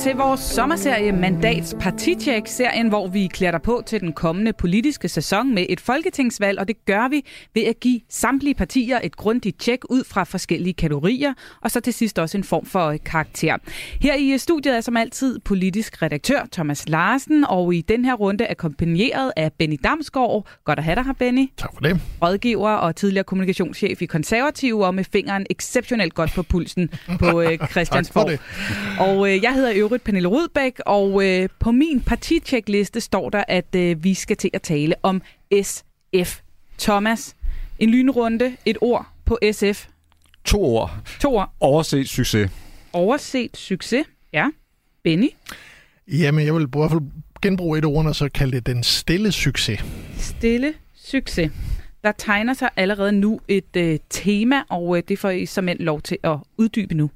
Til vores sommerserie Mandats Partitjek, serien hvor vi klæder dig på til den kommende politiske sæson med et folketingsvalg, og det gør vi ved at give samtlige partier et grundigt tjek ud fra forskellige kategorier, og så til sidst også en form for karakter. Her i studiet er som altid politisk redaktør Thomas Larsen, og i den her runde er kompagneret af Benny Damsgaard. Godt at have dig her, Benny. Tak for det. Rådgiver og tidligere kommunikationschef i Konservative, og med fingeren exceptionelt godt på pulsen på øh, Christiansborg. Og øh, jeg hedder øvrigt Pernille Rudbæk, og øh, på min partitjekliste står der, at øh, vi skal til at tale om SF. Thomas, en lynrunde, et ord på SF. To ord. To ord. Overset succes. Overset succes, ja. Benny? Jamen, jeg vil i hvert fald genbruge et ord, og så kalde det den stille succes. Stille succes. Der tegner sig allerede nu et øh, tema, og øh, det får I som lov til at uddybe nu.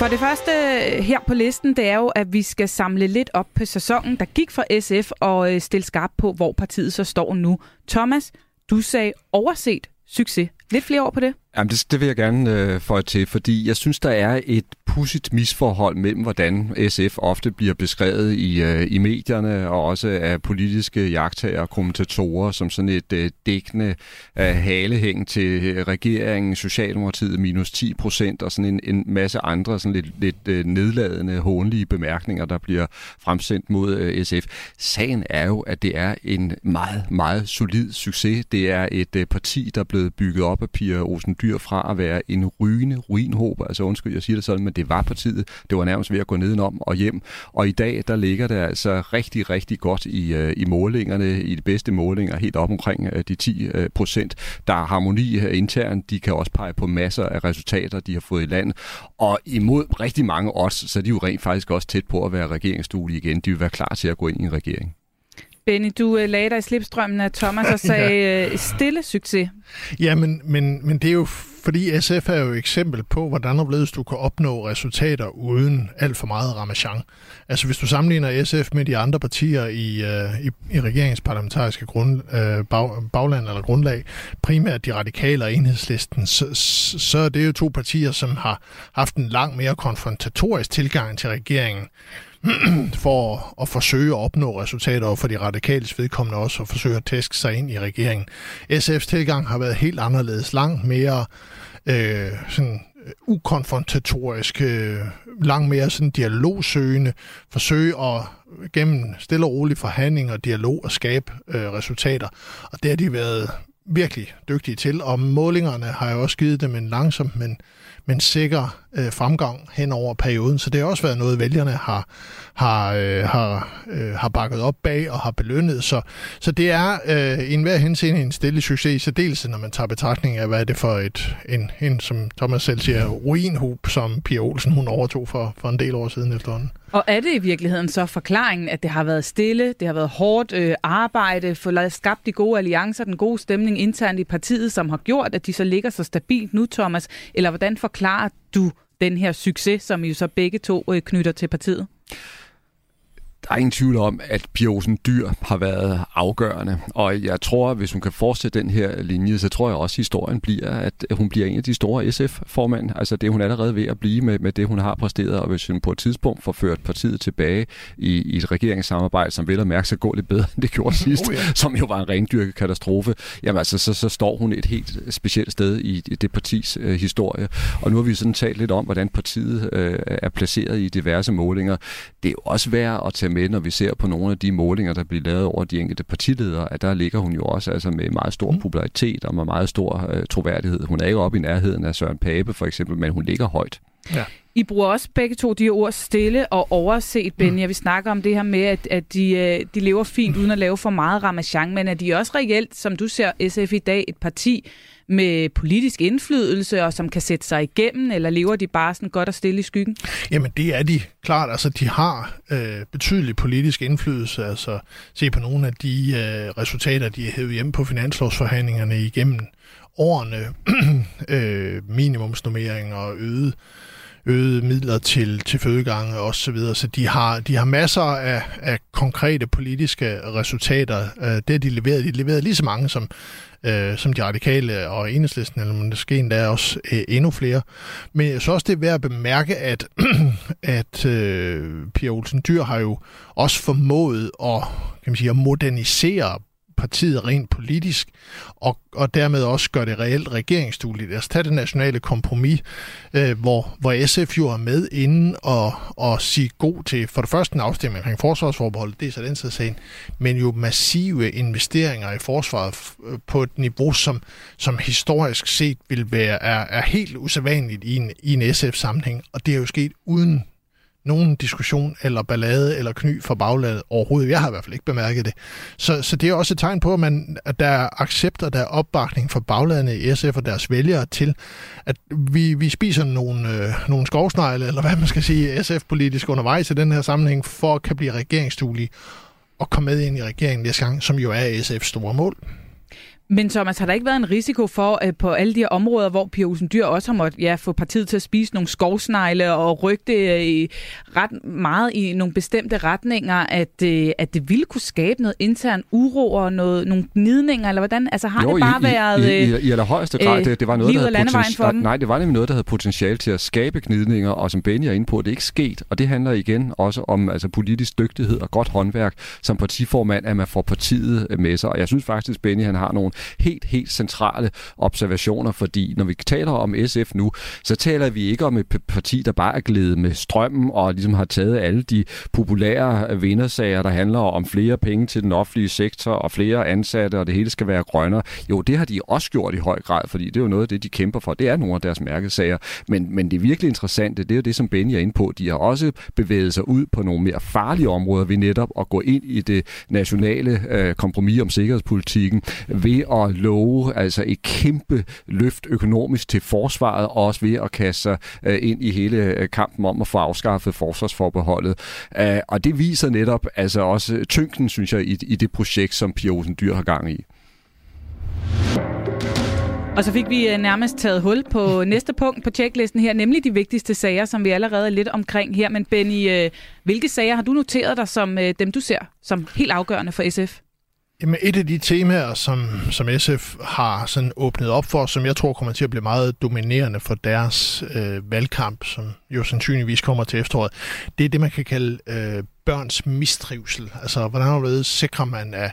For det første øh, her på listen, det er jo, at vi skal samle lidt op på sæsonen, der gik for SF, og øh, stille skarp på, hvor partiet så står nu. Thomas, du sagde overset succes. Lidt flere ord på det? Jamen, det, det vil jeg gerne øh, få til, fordi jeg synes, der er et pudsigt misforhold mellem, hvordan SF ofte bliver beskrevet i, øh, i medierne, og også af politiske jagttager og kommentatorer, som sådan et øh, dækkende øh, halehæng til øh, regeringen, Socialdemokratiet minus 10 procent, og sådan en, en masse andre sådan lidt, lidt øh, nedladende, hånlige bemærkninger, der bliver fremsendt mod øh, SF. Sagen er jo, at det er en meget, meget solid succes. Det er et øh, parti, der er blevet bygget op af Pia Olsen Dyr fra at være en rygende ruinhåb. Altså undskyld, jeg siger det sådan, men det var partiet. Det var nærmest ved at gå nedenom og hjem. Og i dag, der ligger det altså rigtig, rigtig godt i, øh, i målingerne, i de bedste målinger, helt op omkring øh, de 10 øh, procent. Der er harmoni internt. De kan også pege på masser af resultater, de har fået i land. Og imod rigtig mange odds, så er de jo rent faktisk også tæt på at være regeringsduelige igen. De vil være klar til at gå ind i en regering. Benny, du uh, lagde dig i slipstrømmen af Thomas og sagde ja. stille succes. Ja, men, men, men det er jo fordi SF er jo et eksempel på, hvordan hvorledes du kan opnå resultater uden alt for meget ramachan. Altså hvis du sammenligner SF med de andre partier i, uh, i, i regeringens parlamentariske grund, uh, bag, bagland eller grundlag, primært de radikale og enhedslisten, så, så er det jo to partier, som har haft en langt mere konfrontatorisk tilgang til regeringen for at forsøge at opnå resultater, og for de radikales vedkommende også at forsøge at tæske sig ind i regeringen. SF's tilgang har været helt anderledes, langt mere øh, sådan øh, ukonfrontatorisk, øh, langt mere sådan dialogsøgende, forsøge at gennem stille og rolig forhandling og dialog at skabe øh, resultater. Og det har de været virkelig dygtige til, og målingerne har jo også givet dem en langsom, men, men sikker øh, fremgang hen over perioden. Så det har også været noget, vælgerne har, har, øh, har, øh, har bakket op bag og har belønnet. Så, så det er øh, i enhver henseende en stille succes, i særdeleshed når man tager betragtning af, hvad er det for et, en, en som Thomas selv siger, ruinhub, som Pia Olsen hun overtog for, for en del år siden efterhånden. Og er det i virkeligheden så forklaringen, at det har været stille, det har været hårdt øh, arbejde, for at skabt de gode alliancer, den gode stemning internt i partiet, som har gjort, at de så ligger så stabilt nu, Thomas? Eller hvordan forklarer du den her succes, som I jo så begge to øh, knytter til partiet? Der er ingen tvivl om, at Pia Olsen Dyr har været afgørende, og jeg tror, at hvis hun kan fortsætte den her linje, så tror jeg også, at historien bliver, at hun bliver en af de store SF-formand. Altså det hun allerede ved at blive med, med det, hun har præsteret, og hvis hun på et tidspunkt får ført partiet tilbage i, i et regeringssamarbejde, som vil at mærke sig gå lidt bedre, end det gjorde sidst, oh, ja. som jo var en rendyrket katastrofe, jamen altså, så, så står hun et helt specielt sted i det partis øh, historie. Og nu har vi sådan talt lidt om, hvordan partiet øh, er placeret i diverse målinger. Det er jo også værd at tage med, når vi ser på nogle af de målinger, der bliver lavet over de enkelte partiledere, at der ligger hun jo også altså med meget stor mm. popularitet og med meget stor øh, troværdighed. Hun er ikke oppe i nærheden af Søren Pape for eksempel, men hun ligger højt. Ja. I bruger også begge to de her ord stille og overset, Ben. Jeg vil snakke om det her med, at, at de, øh, de lever fint uden at lave for meget ramachan, men at de også reelt, som du ser SF i dag, et parti med politisk indflydelse, og som kan sætte sig igennem, eller lever de bare sådan godt og stille i skyggen? Jamen det er de klart. Altså de har øh, betydelig politisk indflydelse. Altså se på nogle af de øh, resultater, de har hævet hjemme på finanslovsforhandlingerne igennem årene. øh, minimumsnummering og øget øgede midler til, til fødegange og så videre. Så de har, de har masser af, af konkrete politiske resultater. Øh, det de leveret. De leverede lige så mange som, øh, som de radikale og enhedslisten, eller måske endda også øh, endnu flere. Men jeg synes også, det er værd at bemærke, at, at øh, Pia Olsen Dyr har jo også formået at, kan man sige, at modernisere partiet rent politisk, og, og dermed også gør det reelt regeringsdueligt. Altså tage det nationale kompromis, øh, hvor, hvor SF jo er med inden og, og sige god til for det første en afstemning omkring forsvarsforbeholdet, det er så den side sagen, men jo massive investeringer i forsvaret øh, på et niveau, som, som historisk set vil være er, er helt usædvanligt i en, i en SF-sammenhæng, og det er jo sket uden nogen diskussion eller ballade eller kny for baglandet overhovedet. Jeg har i hvert fald ikke bemærket det. Så, så det er også et tegn på, at, man, at der er accept og der er opbakning for baglandet i SF og deres vælgere til, at vi, vi spiser nogle, øh, nogle skovsnegle, eller hvad man skal sige, SF-politisk undervejs i den her sammenhæng, for at kan blive regeringsduelige og komme med ind i regeringen næste gang, som jo er SF's store mål. Men Thomas, har der ikke været en risiko for, at på alle de her områder, hvor Pia Olsen Dyr også har måttet ja, få partiet til at spise nogle skovsnegle og rygte øh, i ret meget i nogle bestemte retninger, at, øh, at det ville kunne skabe noget intern uro og noget, nogle gnidninger, eller hvordan? Altså har jo, det bare i, været... I, i, i allerhøjeste grad, øh, det, det var noget, der havde potentiale... Nej, det var nemlig noget, der havde potentiale til at skabe gnidninger, og som Benny er inde på, det er ikke sket, og det handler igen også om altså, politisk dygtighed og godt håndværk som partiformand, at man får partiet med sig, og jeg synes faktisk, Benny han har nogle helt, helt centrale observationer, fordi når vi taler om SF nu, så taler vi ikke om et parti, der bare er glædet med strømmen og ligesom har taget alle de populære vindersager, der handler om flere penge til den offentlige sektor og flere ansatte, og det hele skal være grønnere. Jo, det har de også gjort i høj grad, fordi det er jo noget af det, de kæmper for. Det er nogle af deres mærkesager. Men, men det virkelig interessante, det er jo det, som Benny er inde på. De har også bevæget sig ud på nogle mere farlige områder ved netop at gå ind i det nationale øh, kompromis om sikkerhedspolitikken ved at love altså et kæmpe løft økonomisk til forsvaret, og også ved at kaste sig øh, ind i hele øh, kampen om at få afskaffet forsvarsforbeholdet. Øh, og det viser netop altså også tyngden, synes jeg, i, i det projekt, som Pia Olsen Dyr har gang i. Og så fik vi nærmest taget hul på næste punkt på tjeklisten her, nemlig de vigtigste sager, som vi allerede er lidt omkring her. Men Benny, hvilke sager har du noteret dig som dem, du ser som helt afgørende for SF? Jamen et af de temaer, som, som SF har sådan åbnet op for, som jeg tror kommer til at blive meget dominerende for deres øh, valgkamp, som jo sandsynligvis kommer til efteråret, det er det, man kan kalde øh, børns mistrivsel. Altså, hvordan sikrer man, at,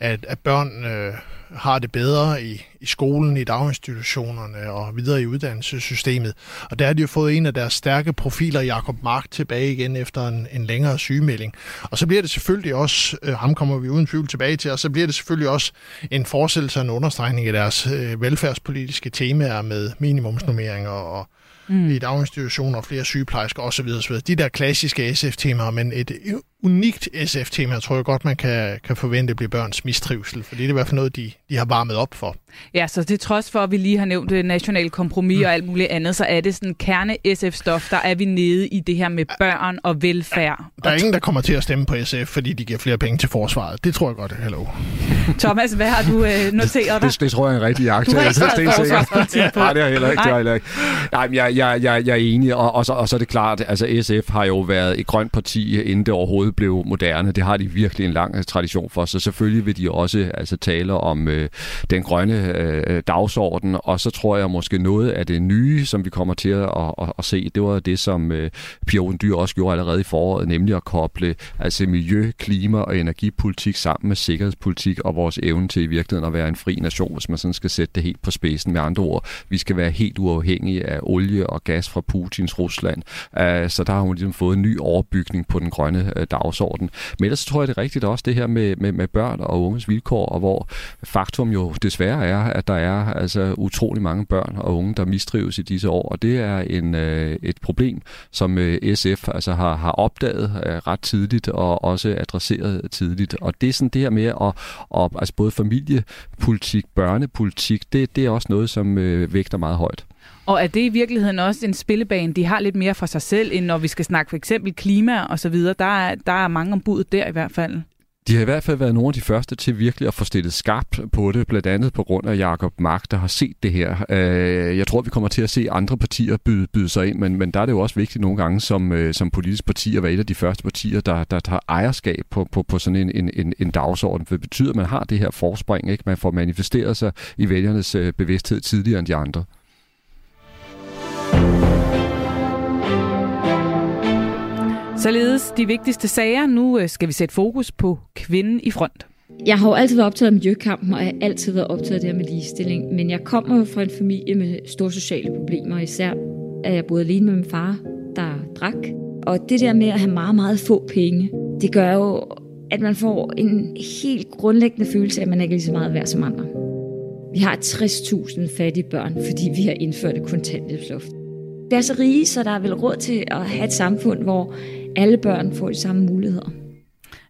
at, at børn øh, har det bedre i, i skolen, i daginstitutionerne og videre i uddannelsessystemet. Og der har de jo fået en af deres stærke profiler, Jakob Mark, tilbage igen efter en, en længere sygemelding. Og så bliver det selvfølgelig også, øh, ham kommer vi uden tvivl tilbage til, og så bliver det selvfølgelig også en forsættelse og en understregning af deres øh, velfærdspolitiske temaer med minimumsnummeringer og mm. i daginstitutioner, flere sygeplejersker osv. osv. De der klassiske SF-temaer, men et unikt SF-tema, tror jeg godt, man kan, kan forvente bliver børns mistrivsel, for det er i hvert fald noget, de, de har varmet op for. Ja, så det trods for, at vi lige har nævnt det nationale kompromis mm. og alt muligt andet, så er det sådan kerne SF-stof, der er vi nede i det her med børn og velfærd. Der er ingen, der kommer til at stemme på SF, fordi de giver flere penge til forsvaret. Det tror jeg godt, hello. Thomas, hvad har du øh, noteret dig? Det, det, tror jeg er en rigtig jagt. Du har ikke skrevet forsvarspolitik på. Nej, det har jeg heller ikke. Det har heller ikke. Nej, men jeg, jeg, jeg, jeg er enig, og, og, så, og så er det klart, altså SF har jo været et grønt parti, inden det overhovedet blev moderne. Det har de virkelig en lang øh, tradition for, så selvfølgelig vil de også altså, tale om øh, den grønne øh, dagsorden, og så tror jeg måske noget af det nye, som vi kommer til at, at, at se, det var det, som øh, Pia Dyr også gjorde allerede i foråret, nemlig at koble altså miljø, klima og energipolitik sammen med sikkerhedspolitik og vores evne til i virkeligheden at være en fri nation, hvis man sådan skal sætte det helt på spidsen med andre ord. Vi skal være helt uafhængige af olie og gas fra Putins Rusland. Uh, så der har hun ligesom fået en ny overbygning på den grønne uh, dagsorden. Men ellers tror jeg, det er rigtigt også det her med, med, med børn og unges vilkår, og hvor faktum jo desværre er, at der er altså utrolig mange børn og unge, der mistrives i disse år, og det er en, øh, et problem, som øh, SF altså har, har opdaget øh, ret tidligt og også adresseret tidligt. Og det er sådan det her med at, at altså både familiepolitik, børnepolitik, det, det er også noget, som øh, vægter meget højt. Og er det i virkeligheden også en spillebane, de har lidt mere for sig selv, end når vi skal snakke for eksempel klima og så videre? Der er, der er mange ombud der i hvert fald. De har i hvert fald været nogle af de første til virkelig at få stillet skarpt på det, blandt andet på grund af Jakob Mark, der har set det her. Øh, jeg tror, vi kommer til at se andre partier byde, byde sig ind, men, men der er det jo også vigtigt nogle gange som, øh, som politisk parti at være et af de første partier, der, der tager ejerskab på, på, på sådan en, en, en, en dagsorden. For det betyder, at man har det her forspring, ikke? man får manifesteret sig i vælgernes øh, bevidsthed tidligere end de andre. Således de vigtigste sager. Nu øh, skal vi sætte fokus på kvinden i front. Jeg har jo altid været optaget af miljøkampen, og jeg har altid været optaget af det her med ligestilling. Men jeg kommer jo fra en familie med store sociale problemer. Især er jeg boede alene med min far, der drak. Og det der med at have meget, meget få penge, det gør jo, at man får en helt grundlæggende følelse af, at man ikke er lige så meget værd som andre. Vi har 60.000 fattige børn, fordi vi har indført et kontanthjælpsloft. Det er så rige, så der er vel råd til at have et samfund, hvor alle børn får de samme muligheder.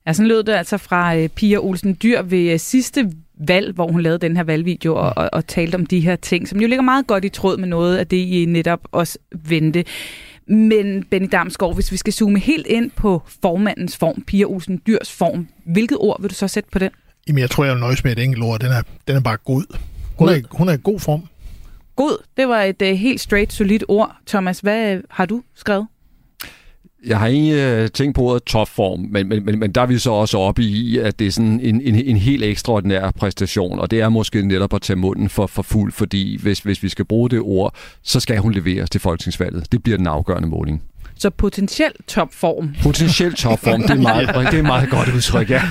Ja, sådan lød det altså fra uh, Pia Olsen Dyr ved uh, sidste valg, hvor hun lavede den her valgvideo og, og, og talte om de her ting, som jo ligger meget godt i tråd med noget af det, I netop også vendte. Men Benny Damsgaard, hvis vi skal zoome helt ind på formandens form, Pia Olsen Dyrs form, hvilket ord vil du så sætte på den? Jamen, jeg tror, jeg vil nøjes med et enkelt ord. Den er, den er bare god. Hun er, hun er i god form. God, det var et uh, helt straight, solidt ord. Thomas, hvad har du skrevet? Jeg har ikke øh, tænkt på ordet topform, men, men, men, men der er vi så også oppe i, at det er sådan en, en, en helt ekstraordinær præstation, og det er måske netop at tage munden for, for fuld, fordi hvis, hvis vi skal bruge det ord, så skal hun leveres til folketingsvalget. Det bliver den afgørende måling. Så potentiel topform. Potentiel topform, det er meget, det er meget godt udtryk, ja.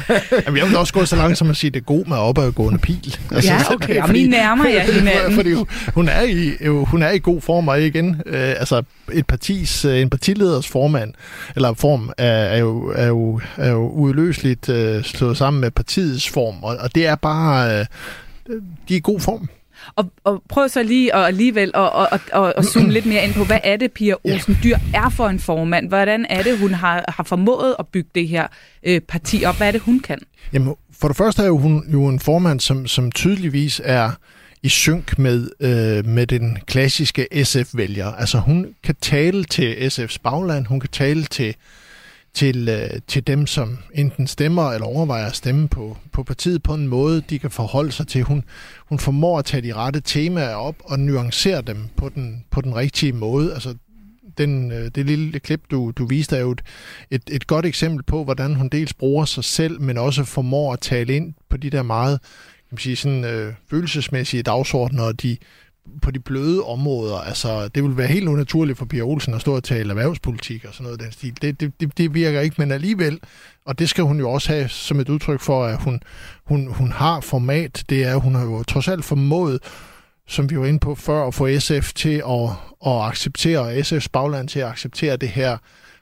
Jamen, jeg vil også gå så langt som at sige, at det er god med opadgående pil. Altså, ja, okay, og min nærmer jeg hinanden. Fordi hun er, i, hun er i god form, og igen, øh, altså et partis, øh, en partileders formand, eller form, er, er, jo, er, jo, er jo udløseligt øh, slået sammen med partiets form, og, og det er bare, øh, de er i god form. Og, og prøv så lige og alligevel at og, og, og, og zoome lidt mere ind på, hvad er det, Pia Olsen Dyr er for en formand? Hvordan er det, hun har, har formået at bygge det her øh, parti op? Hvad er det, hun kan? Jamen, for det første er jo hun jo en formand, som, som tydeligvis er i synk med, øh, med den klassiske SF-vælger. Altså hun kan tale til SF's bagland, hun kan tale til til, øh, til dem, som enten stemmer eller overvejer at stemme på, på partiet på en måde, de kan forholde sig til. Hun, hun formår at tage de rette temaer op og nuancere dem på den, på den rigtige måde. Altså, den, øh, det lille klip, du, du viste, er jo et, et, et godt eksempel på, hvordan hun dels bruger sig selv, men også formår at tale ind på de der meget kan man sige, sådan, øh, følelsesmæssige dagsordner, og de, på de bløde områder. Altså, det vil være helt unaturligt for Pia Olsen at stå og tale erhvervspolitik og sådan noget den stil. Det, det, det, det virker ikke, men alligevel, og det skal hun jo også have som et udtryk for, at hun, hun, hun har format. Det er, hun har jo trods alt formået, som vi var inde på før, at få SF til at, at acceptere, SF's bagland til at acceptere det her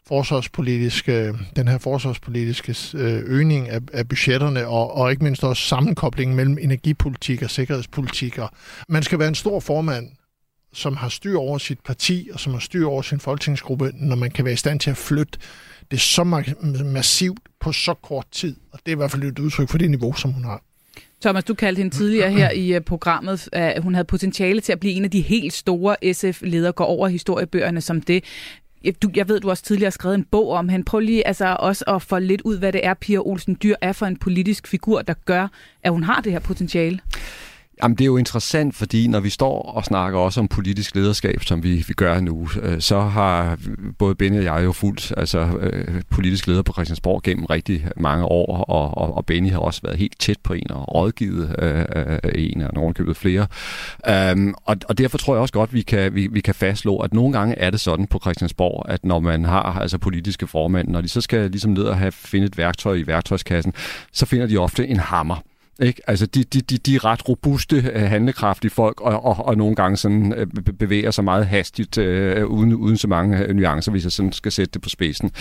forsvarspolitiske, den her forsvarspolitiske øh, øgning af, af budgetterne, og, og ikke mindst også sammenkoblingen mellem energipolitik og sikkerhedspolitik. Og man skal være en stor formand, som har styr over sit parti, og som har styr over sin folketingsgruppe, når man kan være i stand til at flytte det så massivt på så kort tid. Og det er i hvert fald et udtryk for det niveau, som hun har. Thomas, du kaldte hende tidligere her i øh, programmet, at hun havde potentiale til at blive en af de helt store SF-ledere, går over historiebøgerne som det du, jeg ved, du også tidligere har skrevet en bog om hende. Prøv lige altså også at få lidt ud, hvad det er, Pia Olsen Dyr er for en politisk figur, der gør, at hun har det her potentiale. Jamen, det er jo interessant, fordi når vi står og snakker også om politisk lederskab, som vi, vi gør nu, øh, så har både Benny og jeg jo fuldt altså, øh, politisk leder på Christiansborg gennem rigtig mange år, og, og, og Benny har også været helt tæt på en og rådgivet øh, øh en og nogen flere. Um, og, og derfor tror jeg også godt, vi kan, vi, vi kan fastslå, at nogle gange er det sådan på Christiansborg, at når man har altså politiske formænd, når de så skal ligesom ned og have finde et værktøj i værktøjskassen, så finder de ofte en hammer ikke? Altså, de, de, de, de er ret robuste, øh, handlekraftige folk, og, og, og nogle gange sådan, øh, bevæger sig meget hastigt, øh, uden, uden så mange øh, nuancer, hvis jeg sådan skal sætte det på spidsen.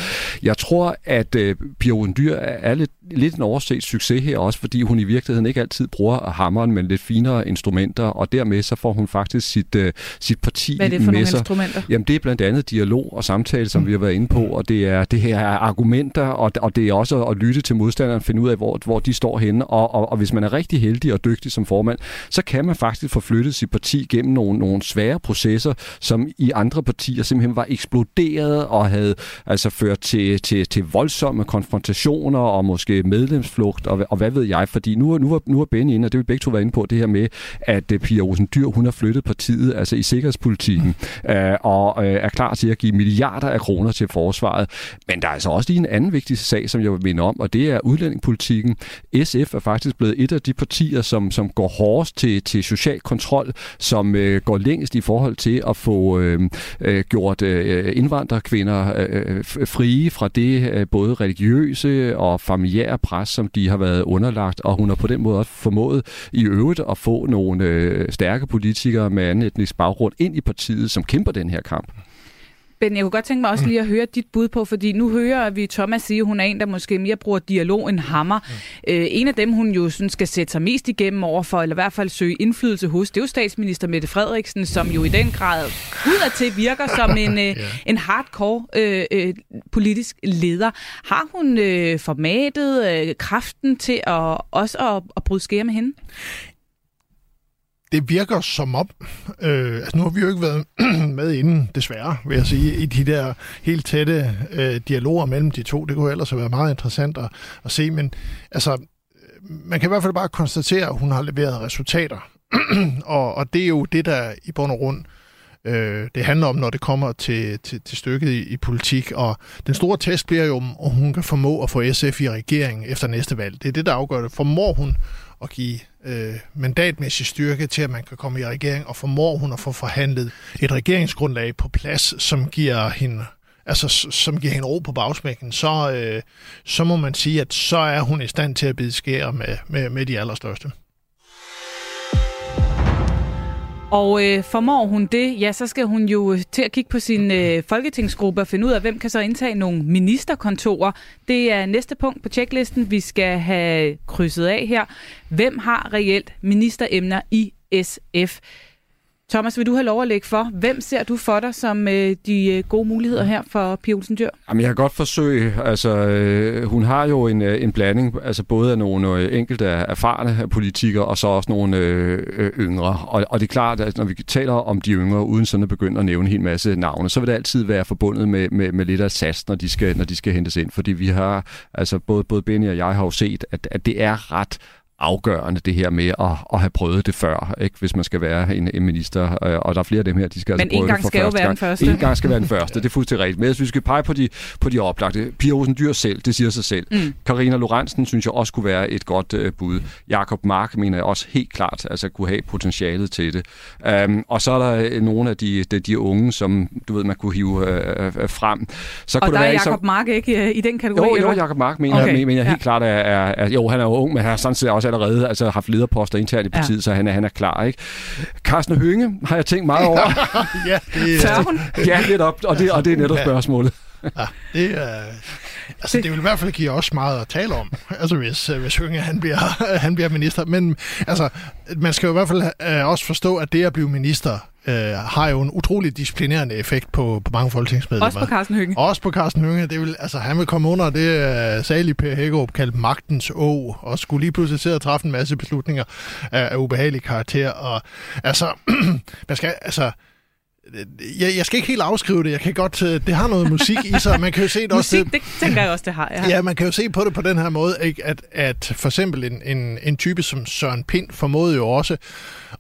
Jeg tror, at øh, Pia Dyr er lidt, lidt en overset succes her også, fordi hun i virkeligheden ikke altid bruger hammeren, men lidt finere instrumenter, og dermed så får hun faktisk sit, øh, sit parti Hvad er det for med nogle sig. instrumenter? Jamen, det er blandt andet dialog og samtale, som mm. vi har været inde på, og det er det her er argumenter, og, og det er også at lytte til modstanderen, finde ud af, hvor, hvor de står henne, og, og, og hvis man er rigtig heldig og dygtig som formand, så kan man faktisk få flyttet sit parti gennem nogle, nogle svære processer, som i andre partier simpelthen var eksploderet og havde altså ført til, til, til voldsomme konfrontationer og måske medlemsflugt og, og hvad ved jeg, fordi nu, nu, nu har Benny inde, og det vil begge to være inde på, det her med, at øh, Pia Rosen Dyr, hun har flyttet partiet altså i sikkerhedspolitikken uh, og øh, er klar til at give milliarder af kroner til forsvaret. Men der er altså også lige en anden vigtig sag, som jeg vil minde om, og det er udlændingepolitikken. SF er faktisk blevet et af de partier, som, som går hårdest til, til social kontrol, som øh, går længst i forhold til at få øh, øh, gjort øh, indvandrerkvinder øh, øh frie fra det øh, både religiøse og familiære pres, som de har været underlagt, og hun har på den måde også formået i øvrigt at få nogle øh, stærke politikere med anden etnisk baggrund ind i partiet, som kæmper den her kamp. Ben, jeg kunne godt tænke mig også lige at høre dit bud på, fordi nu hører vi Thomas sige, at hun er en, der måske mere bruger dialog end hammer. Mm. Øh, en af dem, hun jo synes skal sætte sig mest igennem overfor, eller i hvert fald søge indflydelse hos, det er jo statsminister Mette Frederiksen, som jo i den grad udadtil virker som en, øh, en hardcore øh, øh, politisk leder. Har hun øh, formatet øh, kraften til at også at, at bryde skære med hende? Det virker som om, øh, altså nu har vi jo ikke været med inden, desværre, vil jeg sige, i de der helt tætte øh, dialoger mellem de to. Det kunne ellers have været meget interessant at, at se, men altså, øh, man kan i hvert fald bare konstatere, at hun har leveret resultater. og, og det er jo det, der i bund og grund øh, det handler om, når det kommer til, til, til stykket i, i politik. Og den store test bliver jo, om hun kan formå at få SF i regeringen efter næste valg. Det er det, der afgør det. Formår hun at give øh, mandatmæssig styrke til, at man kan komme i regering, og formår hun at få forhandlet et regeringsgrundlag på plads, som giver hende altså, som giver hende ro på bagsmækken, så, øh, så må man sige, at så er hun i stand til at bide skære med, med, med de allerstørste. Og øh, formår hun det, ja, så skal hun jo til at kigge på sin øh, folketingsgruppe og finde ud af, hvem kan så indtage nogle ministerkontorer. Det er næste punkt på tjeklisten, vi skal have krydset af her. Hvem har reelt ministeremner i SF? Thomas, vil du have lov at lægge for? Hvem ser du for dig som øh, de øh, gode muligheder her for Pia Olsen Dyr? Jamen, jeg kan godt forsøge. Altså, øh, hun har jo en, øh, en blanding, altså både af nogle øh, enkelte erfarne politikere, og så også nogle øh, øh, yngre. Og, og det er klart, at når vi taler om de yngre, uden sådan at begynde at nævne en hel masse navne, så vil det altid være forbundet med, med, med lidt af sats, når de, skal, når de skal hentes ind. Fordi vi har, altså både, både Benny og jeg har jo set, at, at det er ret afgørende, det her med at, at have prøvet det før, ikke? hvis man skal være en, en minister. Øh, og der er flere af dem her, de skal Men altså prøve gang det for skal jo være den første. En gang skal være den første, det er fuldstændig rigtigt. Men jeg synes, vi skal pege på de, på de oplagte. Pia Olsen Dyr selv, det siger sig selv. Mm. Karina Lorentzen synes jeg også kunne være et godt uh, bud. Jakob Mark mener jeg også helt klart altså, kunne have potentialet til det. Um, og så er der nogle af de, de, de unge, som du ved, man kunne hive uh, frem. Så og kunne der det er være, Jacob så... Mark ikke uh, i den kategori? Jo, jo? Jacob Mark mener, Okay. mener jeg helt Ja. klart, er, er, er, jo, han er jo ung, men han har samtidig også allerede altså, haft lederposter internt i partiet, ja. så han er, han er klar. Ikke? Carsten Hønge har jeg tænkt meget over. ja, det, Tør hun? ja, lidt op, og det, og det er netop spørgsmålet. ja, det er... Altså, det vil i hvert fald give os meget at tale om, altså hvis, øh, hvis Hønge han bliver, han bliver minister. Men altså, man skal jo i hvert fald øh, også forstå, at det at blive minister øh, har jo en utrolig disciplinerende effekt på, på mange folketingsmedlemmer. Også på Carsten Hønge. Også på Carsten Hønge. Det vil, altså, han vil komme under det, uh, salige Per Hækkerup kaldte magtens å, og skulle lige pludselig sidde og træffe en masse beslutninger af, af ubehagelig karakter. Og, altså, man skal, altså, jeg, jeg skal ikke helt afskrive det. Jeg kan godt, øh, det har noget musik i sig. Man kan jo se det også. Musik, det tænker jeg også, det har. Ja. Ja, man kan jo se på det på den her måde, ikke? At, at for eksempel en, en, en type som Søren Pind formåede jo også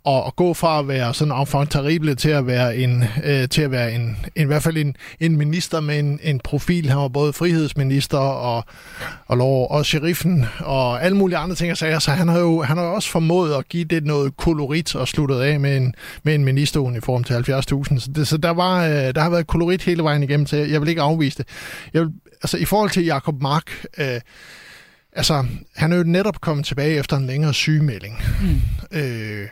at, at gå fra at være sådan enfant terrible til at være en, øh, til at være en, en, i hvert fald en, en minister med en, en profil. Han var både frihedsminister og, og lov og sheriffen og alle mulige andre ting og sager. Så han har jo han har jo også formået at give det noget kolorit og sluttet af med en, med en ministeruniform til 70.000. Så, det, så der, var, øh, der har været kolorit hele vejen igennem, så jeg, jeg vil ikke afvise det. Jeg vil, altså i forhold til Jakob Mark, øh, Altså, han er jo netop kommet tilbage efter en længere sygemelding. Mm. Øh,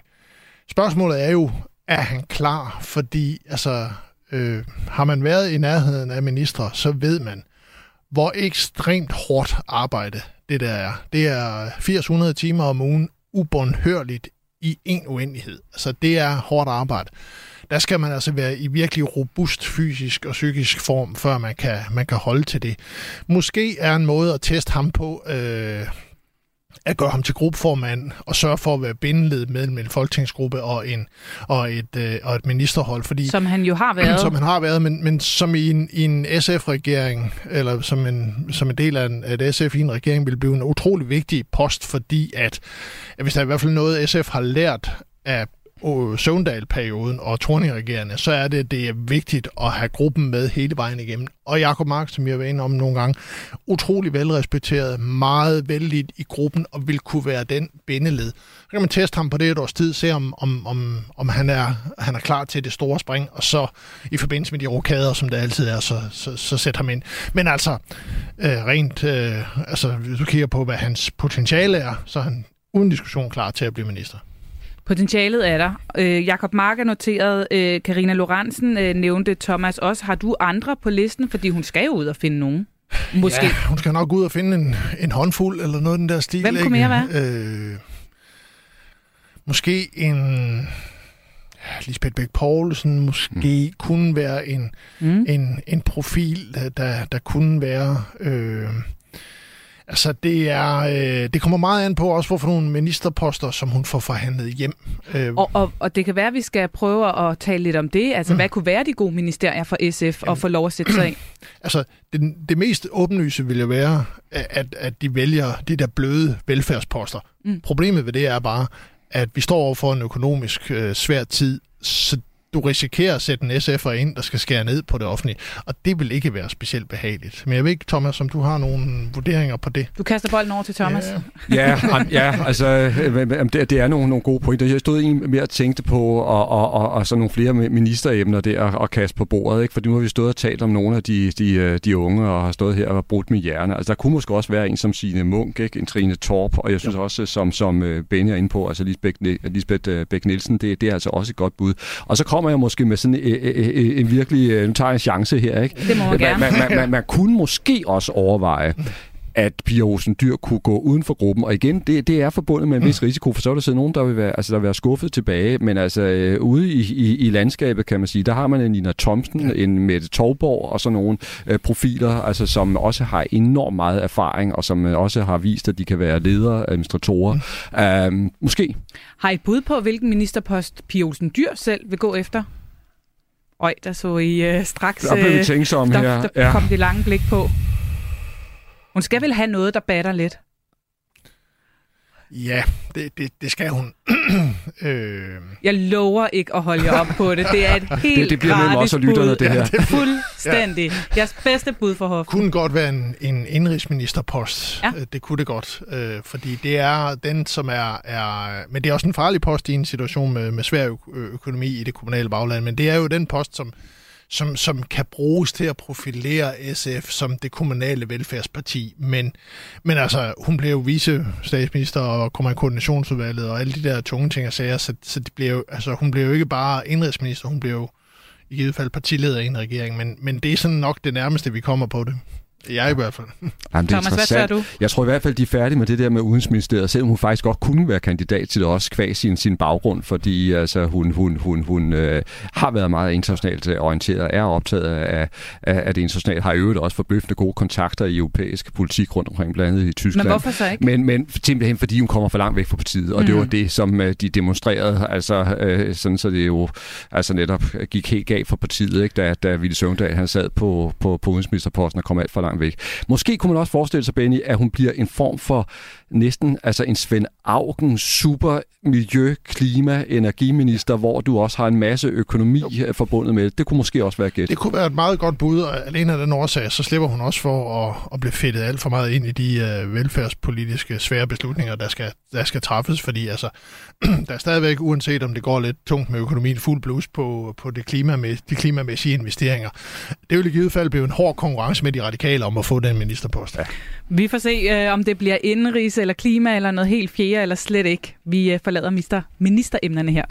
spørgsmålet er jo, er han klar? Fordi, altså, øh, har man været i nærheden af ministre, så ved man, hvor ekstremt hårdt arbejde det der er. Det er 800 timer om ugen, ubundhørligt i en uendelighed. Altså, det er hårdt arbejde. Der skal man altså være i virkelig robust fysisk og psykisk form, før man kan, man kan holde til det. Måske er en måde at teste ham på, øh, at gøre ham til gruppeformand og sørge for at være bindeled mellem en folketingsgruppe og, en, og, et, øh, og et ministerhold. Fordi, som han jo har været. Som han har været, men, men som i en, i en SF-regering, eller som en, som en del af en, et SF i en regering, vil blive en utrolig vigtig post, fordi at, at hvis der er i hvert fald noget, SF har lært af Søvndal-perioden og Torning-regerende, så er det, det er vigtigt at have gruppen med hele vejen igennem. Og Jakob Mark, som jeg har været inde om nogle gange, utrolig velrespekteret, meget vældig i gruppen og vil kunne være den bindeled. Så kan man teste ham på det et års tid, se om, om, om, om han, er, han er klar til det store spring, og så i forbindelse med de rokader, som det altid er, så, så, så sæt ham ind. Men altså, øh, rent, øh, altså, hvis du kigger på, hvad hans potentiale er, så er han uden diskussion klar til at blive minister. Potentialet er der. Øh, Jakob Mark er noteret. Øh, Karina Lorentzen øh, nævnte Thomas også. Har du andre på listen? Fordi hun skal jo ud og finde nogen. Måske. Ja, hun skal nok ud og finde en, en håndfuld eller noget den der stil. Hvem kunne mere være? Øh, måske en... Ja, Lisbeth Bæk Poulsen måske mm. kunne være en, mm. en, en profil, der, der, der kunne være... Øh, Altså, det, er, øh, det kommer meget an på også, hvorfor nogle ministerposter, som hun får forhandlet hjem. Øh. Og, og, og det kan være, at vi skal prøve at tale lidt om det. Altså, mm. hvad kunne være de gode ministerier for SF Jamen, at få lov at sætte sig ind? Altså, det, det mest åbenlyse vil jo være, at, at de vælger de der bløde velfærdsposter. Mm. Problemet ved det er bare, at vi står over for en økonomisk øh, svær tid, så du risikerer at sætte en SF'er ind, der skal skære ned på det offentlige, og det vil ikke være specielt behageligt. Men jeg ved ikke, Thomas, om du har nogle vurderinger på det? Du kaster bolden over til Thomas. Ja, ja, ja altså, øh, det, det er nogle, nogle gode pointer. Jeg stod egentlig mere og tænkte på og, og, og, og så nogle flere ministeremner der at kaste på bordet, ikke? for nu har vi stået og talt om nogle af de, de, øh, de unge, og har stået her og brudt med hjerne. Altså, der kunne måske også være en som Signe Munk, ikke? en Trine Torp, og jeg synes jo. også, som, som øh, Benny er inde på, altså Lisbeth, Lisbeth Bæk-Nielsen, det, det er altså også et godt bud. Og så kommer jeg måske med sådan en, en, en virkelig, nu tager jeg en chance her, ikke? Det må man, gerne. Man, man, man, man kunne måske også overveje, at Pia Olsen Dyr kunne gå uden for gruppen. Og igen, det, det er forbundet med en vis risiko, for så er der siddet nogen, der vil være, altså, der vil være skuffet tilbage. Men altså, øh, ude i, i, i landskabet, kan man sige, der har man en Nina Thomsen, en Mette Torborg og så nogle øh, profiler, altså, som også har enormt meget erfaring, og som øh, også har vist, at de kan være ledere, administratorer. Mm. Øh, måske. Har I bud på, hvilken ministerpost Pia Olsen Dyr selv vil gå efter? Øj, der så I uh, straks... Der blev vi tænksomme der, her. Der, der ja. kom det lange blik på. Hun skal vel have noget, der batter lidt? Ja, det, det, det skal hun. øh... Jeg lover ikke at holde jer op på det. Det er et helt det, det bliver mellem os og lytterne, det her. Ja, det Fuldstændig. Ja. Jeres bedste bud for hoften. Kunne godt være en, en indrigsministerpost. Ja. Øh, det kunne det godt. Øh, fordi det er den, som er, er... Men det er også en farlig post i en situation med, med svær økonomi i det kommunale bagland. Men det er jo den post, som som, som kan bruges til at profilere SF som det kommunale velfærdsparti. Men, men altså, hun blev jo vice-statsminister og kommer i koordinationsudvalget og alle de der tunge ting og sager, så, så det blev, altså, hun blev jo ikke bare indrigsminister, hun blev jo i givet fald partileder i en regering, men, men det er sådan nok det nærmeste, vi kommer på det. Jeg i hvert fald. Jamen, det er Thomas, hvad du? Jeg tror i hvert fald, de er færdige med det der med Udensministeriet, selvom hun faktisk godt kunne være kandidat til det også, kvæg sin, sin baggrund, fordi altså, hun, hun, hun, hun øh, har været meget internationalt orienteret, er optaget af, af, af det internationale, har i øvrigt også forbløffende gode kontakter i europæisk politik rundt omkring, blandt andet i Tyskland. Men hvorfor så ikke? Men, men simpelthen fordi hun kommer for langt væk fra partiet, og mm. det var det, som øh, de demonstrerede, altså øh, sådan så det jo altså netop gik helt galt for partiet, ikke? Da, da Ville Søvndal han sad på, på, på udenrigsministerposten og kom alt for langt langt væk. Måske kunne man også forestille sig, Benny, at hun bliver en form for næsten altså en Svend Augen super miljø, klima, energiminister, hvor du også har en masse økonomi jo. forbundet med det. Det kunne måske også være gæt. Det kunne være et meget godt bud, og alene af den årsag, så slipper hun også for at, at blive fedtet alt for meget ind i de uh, velfærdspolitiske svære beslutninger, der skal, der skal træffes, fordi altså, der er stadigvæk, uanset om det går lidt tungt med økonomien, fuld blus på, på det klimamæ- de klimamæssige investeringer. Det vil i givet fald blive en hård konkurrence med de radikale om at få den ministerpost. Ja. Vi får se, øh, om det bliver indenrigs eller klima eller noget helt fjerde, eller slet ikke. Vi øh, forlader mister, ministeremnerne her.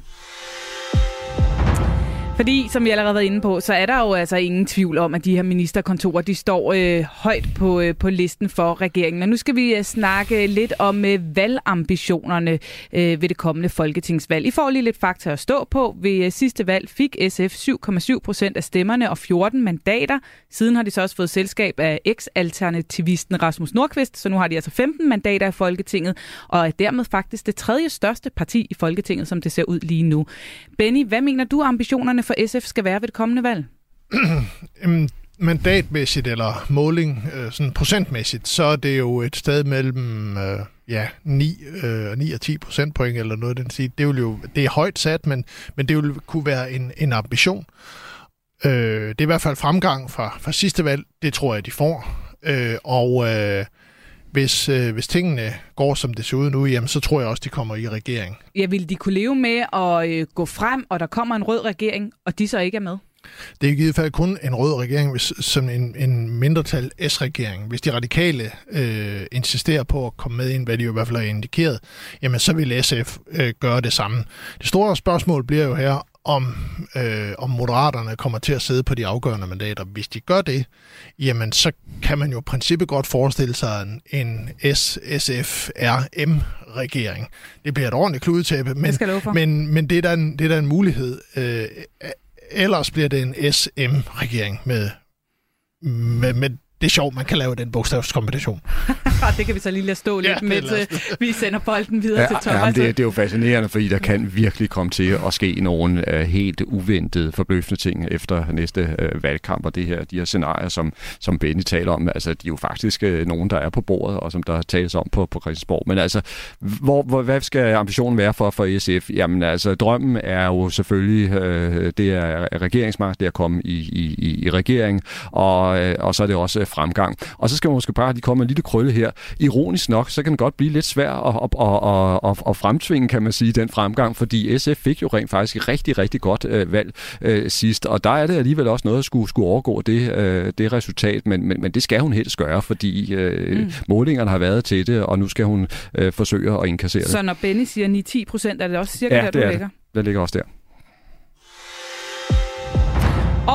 Fordi, som vi allerede har været inde på, så er der jo altså ingen tvivl om, at de her ministerkontorer, de står øh, højt på, øh, på listen for regeringen. Og nu skal vi øh, snakke lidt om øh, valgambitionerne øh, ved det kommende folketingsvalg. I får lige lidt fakta at stå på. Ved øh, sidste valg fik SF 7,7 procent af stemmerne og 14 mandater. Siden har de så også fået selskab af eks-alternativisten Rasmus Nordqvist, så nu har de altså 15 mandater i Folketinget, og er dermed faktisk det tredje største parti i Folketinget, som det ser ud lige nu. Benny, hvad mener du ambitionerne for SF skal være ved det kommende valg? mandatmæssigt eller måling, øh, sådan procentmæssigt, så er det jo et sted mellem øh, ja, 9, øh, 9 og 10 procentpoint eller noget den siger. Det, vil jo, det er højt sat, men, men det vil kunne være en, en ambition. Øh, det er i hvert fald fremgang fra, fra sidste valg. Det tror jeg, de får. Øh, og øh, hvis, øh, hvis tingene går, som det ser ud nu, jamen, så tror jeg også, de kommer i regering. Ja, vil de kunne leve med at øh, gå frem, og der kommer en rød regering, og de så ikke er med? Det er i givet fald kun en rød regering, hvis, som en, en mindretal S-regering. Hvis de radikale øh, insisterer på at komme med ind, hvad de jo i hvert fald har indikeret, jamen så vil SF øh, gøre det samme. Det store spørgsmål bliver jo her, om, øh, om moderaterne kommer til at sidde på de afgørende mandater. Hvis de gør det, jamen så kan man jo i princippet godt forestille sig en, en S-SF-RM-regering. Det bliver et ordentligt kludetæppe, men, men, men det, er der en, det er der en mulighed. Øh, ellers bliver det en SM-regering med, med, med det er sjovt, man kan lave den bogstavskombination. det kan vi så lige lade stå lidt ja, med til. Vi sender bolden videre ja, til Thomas. Jamen, det, det er jo fascinerende, fordi der kan virkelig komme til at ske nogle uh, helt uventede, forbløffende ting efter næste uh, valgkamp, og det her, de her scenarier, som, som Benny taler om, altså, de er jo faktisk uh, nogen, der er på bordet, og som der tales om på, på Christiansborg. Men altså, hvor, hvor, hvad skal ambitionen være for, for SF? Jamen altså, drømmen er jo selvfølgelig, uh, det er regeringsmagt, det er at komme i, i, i regering, og, uh, og så er det også fremgang. Og så skal man måske bare lige komme en lille krølle her. Ironisk nok, så kan den godt blive lidt svær at, at, at, at, at fremtvinge, kan man sige, den fremgang, fordi SF fik jo rent faktisk et rigtig, rigtig godt øh, valg øh, sidst, og der er det alligevel også noget, at skulle, skulle overgå det, øh, det resultat, men, men, men det skal hun helst gøre, fordi øh, mm. målingerne har været til det, og nu skal hun øh, forsøge at inkassere det. Så når Benny siger 9-10 procent, er det også cirka ja, der, du det ligger? Det. det ligger også der.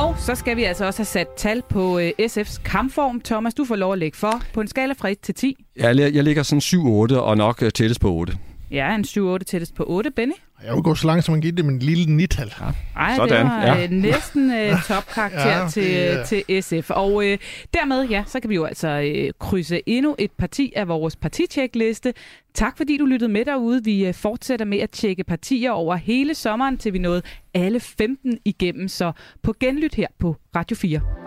Og så skal vi altså også have sat tal på øh, SF's kampform. Thomas, du får lov at lægge for på en skala fra 1 til 10. Ja, jeg ligger sådan 7-8 og nok øh, tættest på 8. Ja, en 7-8 tættest på 8, Benny. Jeg vil gå så langt, som man giver det med en lille nital. Ja. Ej, Sådan. det var ja. øh, næsten øh, topkarakter ja, til, ja. til SF. Og øh, dermed, ja, så kan vi jo altså øh, krydse endnu et parti af vores partitjekliste. Tak fordi du lyttede med derude. Vi øh, fortsætter med at tjekke partier over hele sommeren, til vi nåede alle 15 igennem. Så på genlyt her på Radio 4.